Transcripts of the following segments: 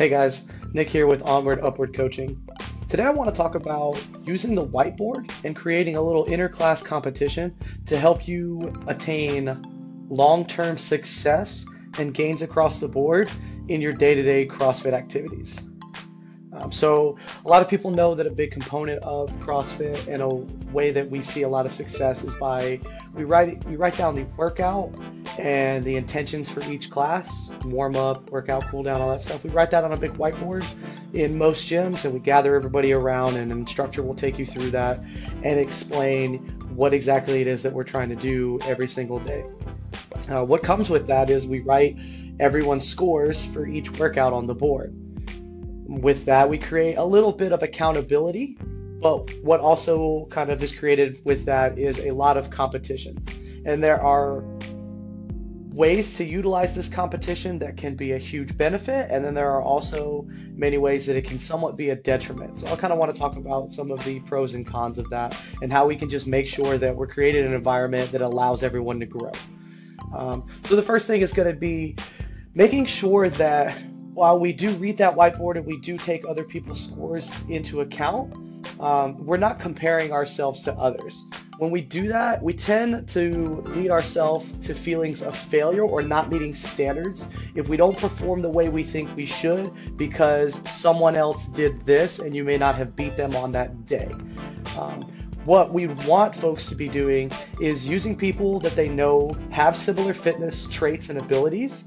Hey guys, Nick here with Onward Upward Coaching. Today I want to talk about using the whiteboard and creating a little interclass competition to help you attain long-term success and gains across the board in your day-to-day CrossFit activities. Um, so a lot of people know that a big component of CrossFit and a way that we see a lot of success is by we write we write down the workout and the intentions for each class, warm up, workout, cool down, all that stuff. We write that on a big whiteboard in most gyms and we gather everybody around and an instructor will take you through that and explain what exactly it is that we're trying to do every single day. Uh, what comes with that is we write everyone's scores for each workout on the board with that, we create a little bit of accountability, but what also kind of is created with that is a lot of competition. And there are ways to utilize this competition that can be a huge benefit, and then there are also many ways that it can somewhat be a detriment. So I kind of want to talk about some of the pros and cons of that and how we can just make sure that we're creating an environment that allows everyone to grow. Um, so the first thing is going to be making sure that while we do read that whiteboard and we do take other people's scores into account, um, we're not comparing ourselves to others. When we do that, we tend to lead ourselves to feelings of failure or not meeting standards if we don't perform the way we think we should because someone else did this and you may not have beat them on that day. Um, what we want folks to be doing is using people that they know have similar fitness traits and abilities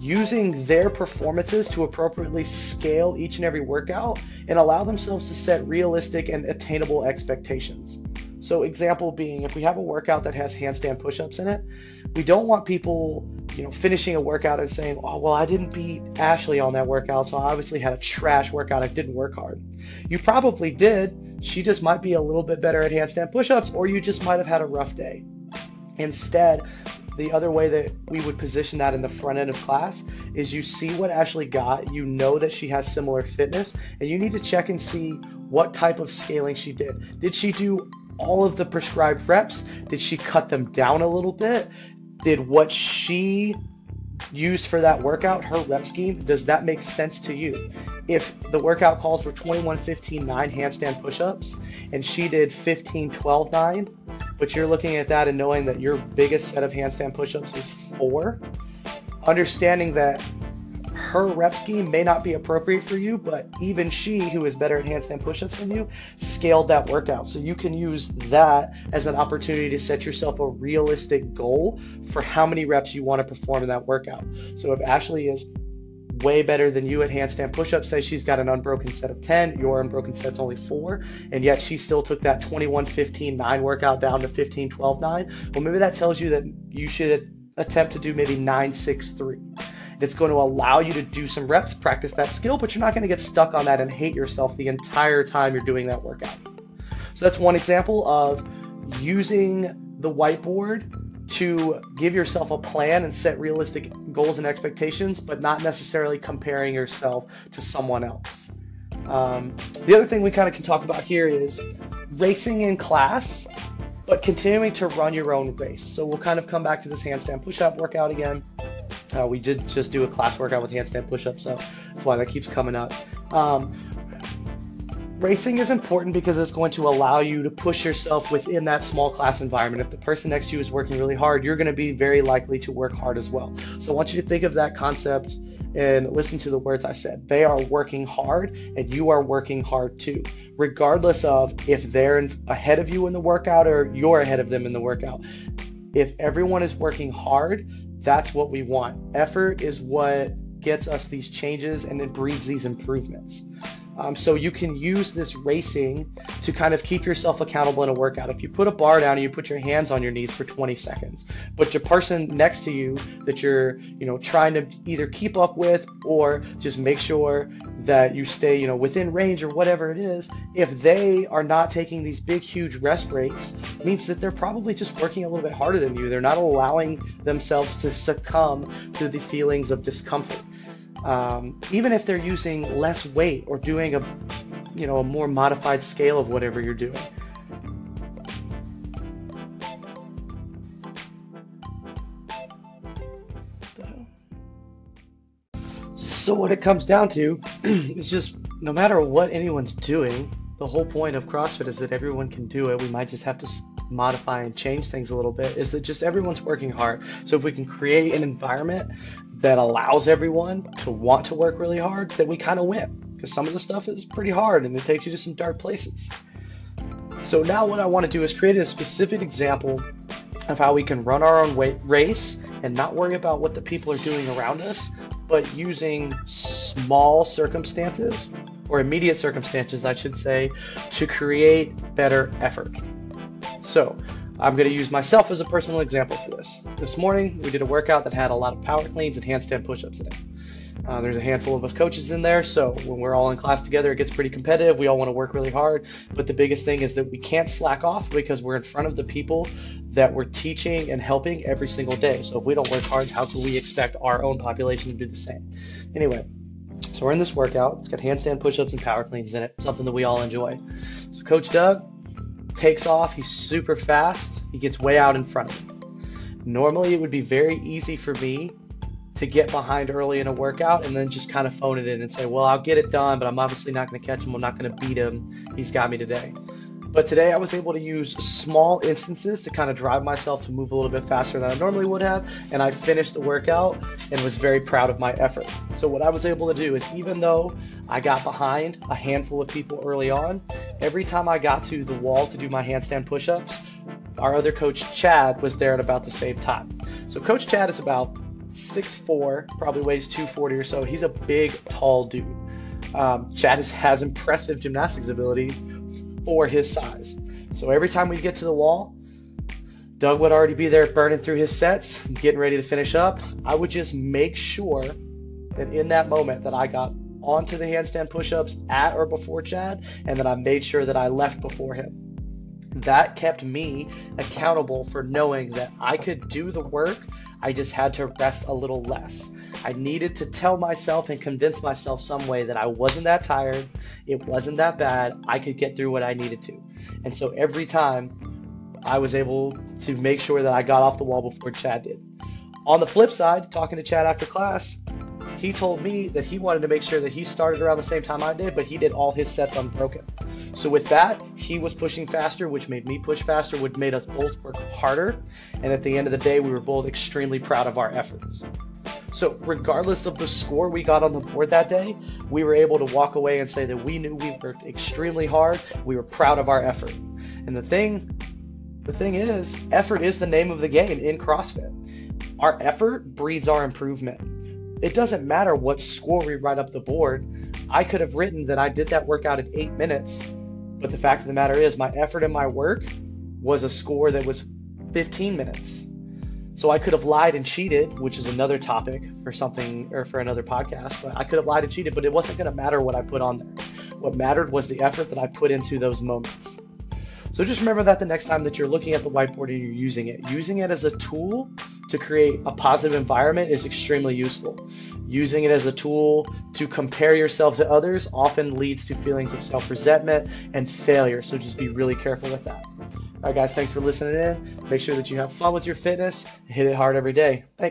using their performances to appropriately scale each and every workout and allow themselves to set realistic and attainable expectations. So, example being, if we have a workout that has handstand push-ups in it, we don't want people, you know, finishing a workout and saying, "Oh, well, I didn't beat Ashley on that workout, so I obviously had a trash workout. I didn't work hard." You probably did. She just might be a little bit better at handstand push-ups, or you just might have had a rough day. Instead, the other way that we would position that in the front end of class is you see what Ashley got, you know that she has similar fitness, and you need to check and see what type of scaling she did. Did she do all of the prescribed reps? Did she cut them down a little bit? Did what she used for that workout, her rep scheme, does that make sense to you? If the workout calls for 21 15 9 handstand push ups and she did 15 12 9, but you're looking at that and knowing that your biggest set of handstand push ups is four, understanding that her rep scheme may not be appropriate for you, but even she, who is better at handstand push-ups than you, scaled that workout. So you can use that as an opportunity to set yourself a realistic goal for how many reps you want to perform in that workout. So if Ashley is way better than you at handstand push-ups. Say she's got an unbroken set of 10, your unbroken set's only four, and yet she still took that 21 15 9 workout down to 15 12 9. Well, maybe that tells you that you should attempt to do maybe 9 6 3. It's going to allow you to do some reps, practice that skill, but you're not going to get stuck on that and hate yourself the entire time you're doing that workout. So that's one example of using the whiteboard to give yourself a plan and set realistic goals and expectations, but not necessarily comparing yourself to someone else. Um, the other thing we kind of can talk about here is racing in class, but continuing to run your own race. So we'll kind of come back to this handstand push-up workout again. Uh, we did just do a class workout with handstand push-ups, so that's why that keeps coming up. Um, racing is important because it's going to allow you to push yourself within that small class environment. If the person next to you is working really hard, you're going to be very likely to work hard as well. So I want you to think of that concept and listen to the words I said. They are working hard and you are working hard too, regardless of if they're ahead of you in the workout or you're ahead of them in the workout. If everyone is working hard, that's what we want. Effort is what gets us these changes and it breeds these improvements. Um, so you can use this racing to kind of keep yourself accountable in a workout. If you put a bar down and you put your hands on your knees for 20 seconds, but your person next to you that you're, you know, trying to either keep up with or just make sure that you stay, you know, within range or whatever it is, if they are not taking these big, huge rest breaks, means that they're probably just working a little bit harder than you. They're not allowing themselves to succumb to the feelings of discomfort um, even if they're using less weight or doing a you know a more modified scale of whatever you're doing So, what it comes down to is just no matter what anyone's doing, the whole point of CrossFit is that everyone can do it. We might just have to modify and change things a little bit. Is that just everyone's working hard? So, if we can create an environment that allows everyone to want to work really hard, then we kind of win. Because some of the stuff is pretty hard and it takes you to some dark places. So, now what I want to do is create a specific example of how we can run our own race and not worry about what the people are doing around us, but using small circumstances or immediate circumstances, I should say, to create better effort. So, I'm going to use myself as a personal example for this. This morning, we did a workout that had a lot of power cleans and handstand push ups in it. Uh, there's a handful of us coaches in there, so when we're all in class together, it gets pretty competitive. We all want to work really hard, but the biggest thing is that we can't slack off because we're in front of the people that we're teaching and helping every single day. So if we don't work hard, how can we expect our own population to do the same? Anyway, so we're in this workout. It's got handstand push-ups and power cleans in it, something that we all enjoy. So Coach Doug takes off. He's super fast. He gets way out in front of me. Normally, it would be very easy for me to get behind early in a workout and then just kind of phone it in and say, well, I'll get it done, but I'm obviously not going to catch him. I'm not going to beat him. He's got me today. But today I was able to use small instances to kind of drive myself to move a little bit faster than I normally would have. And I finished the workout and was very proud of my effort. So, what I was able to do is, even though I got behind a handful of people early on, every time I got to the wall to do my handstand push ups, our other coach, Chad, was there at about the same time. So, Coach Chad is about 6'4, probably weighs 240 or so. He's a big, tall dude. Um, Chad is, has impressive gymnastics abilities for his size. So every time we get to the wall, Doug would already be there burning through his sets, getting ready to finish up. I would just make sure that in that moment that I got onto the handstand push-ups at or before Chad, and that I made sure that I left before him. That kept me accountable for knowing that I could do the work I just had to rest a little less. I needed to tell myself and convince myself some way that I wasn't that tired, it wasn't that bad, I could get through what I needed to. And so every time I was able to make sure that I got off the wall before Chad did. On the flip side, talking to Chad after class, he told me that he wanted to make sure that he started around the same time I did, but he did all his sets unbroken. So with that, he was pushing faster, which made me push faster, which made us both work harder. And at the end of the day, we were both extremely proud of our efforts. So regardless of the score we got on the board that day, we were able to walk away and say that we knew we worked extremely hard. We were proud of our effort. And the thing, the thing is, effort is the name of the game in CrossFit. Our effort breeds our improvement. It doesn't matter what score we write up the board. I could have written that I did that workout in eight minutes but the fact of the matter is, my effort and my work was a score that was 15 minutes. So I could have lied and cheated, which is another topic for something or for another podcast. But I could have lied and cheated, but it wasn't going to matter what I put on there. What mattered was the effort that I put into those moments. So just remember that the next time that you're looking at the whiteboard and you're using it, using it as a tool to create a positive environment is extremely useful. Using it as a tool to compare yourself to others often leads to feelings of self resentment and failure. So just be really careful with that. All right, guys, thanks for listening in. Make sure that you have fun with your fitness. Hit it hard every day. Thanks.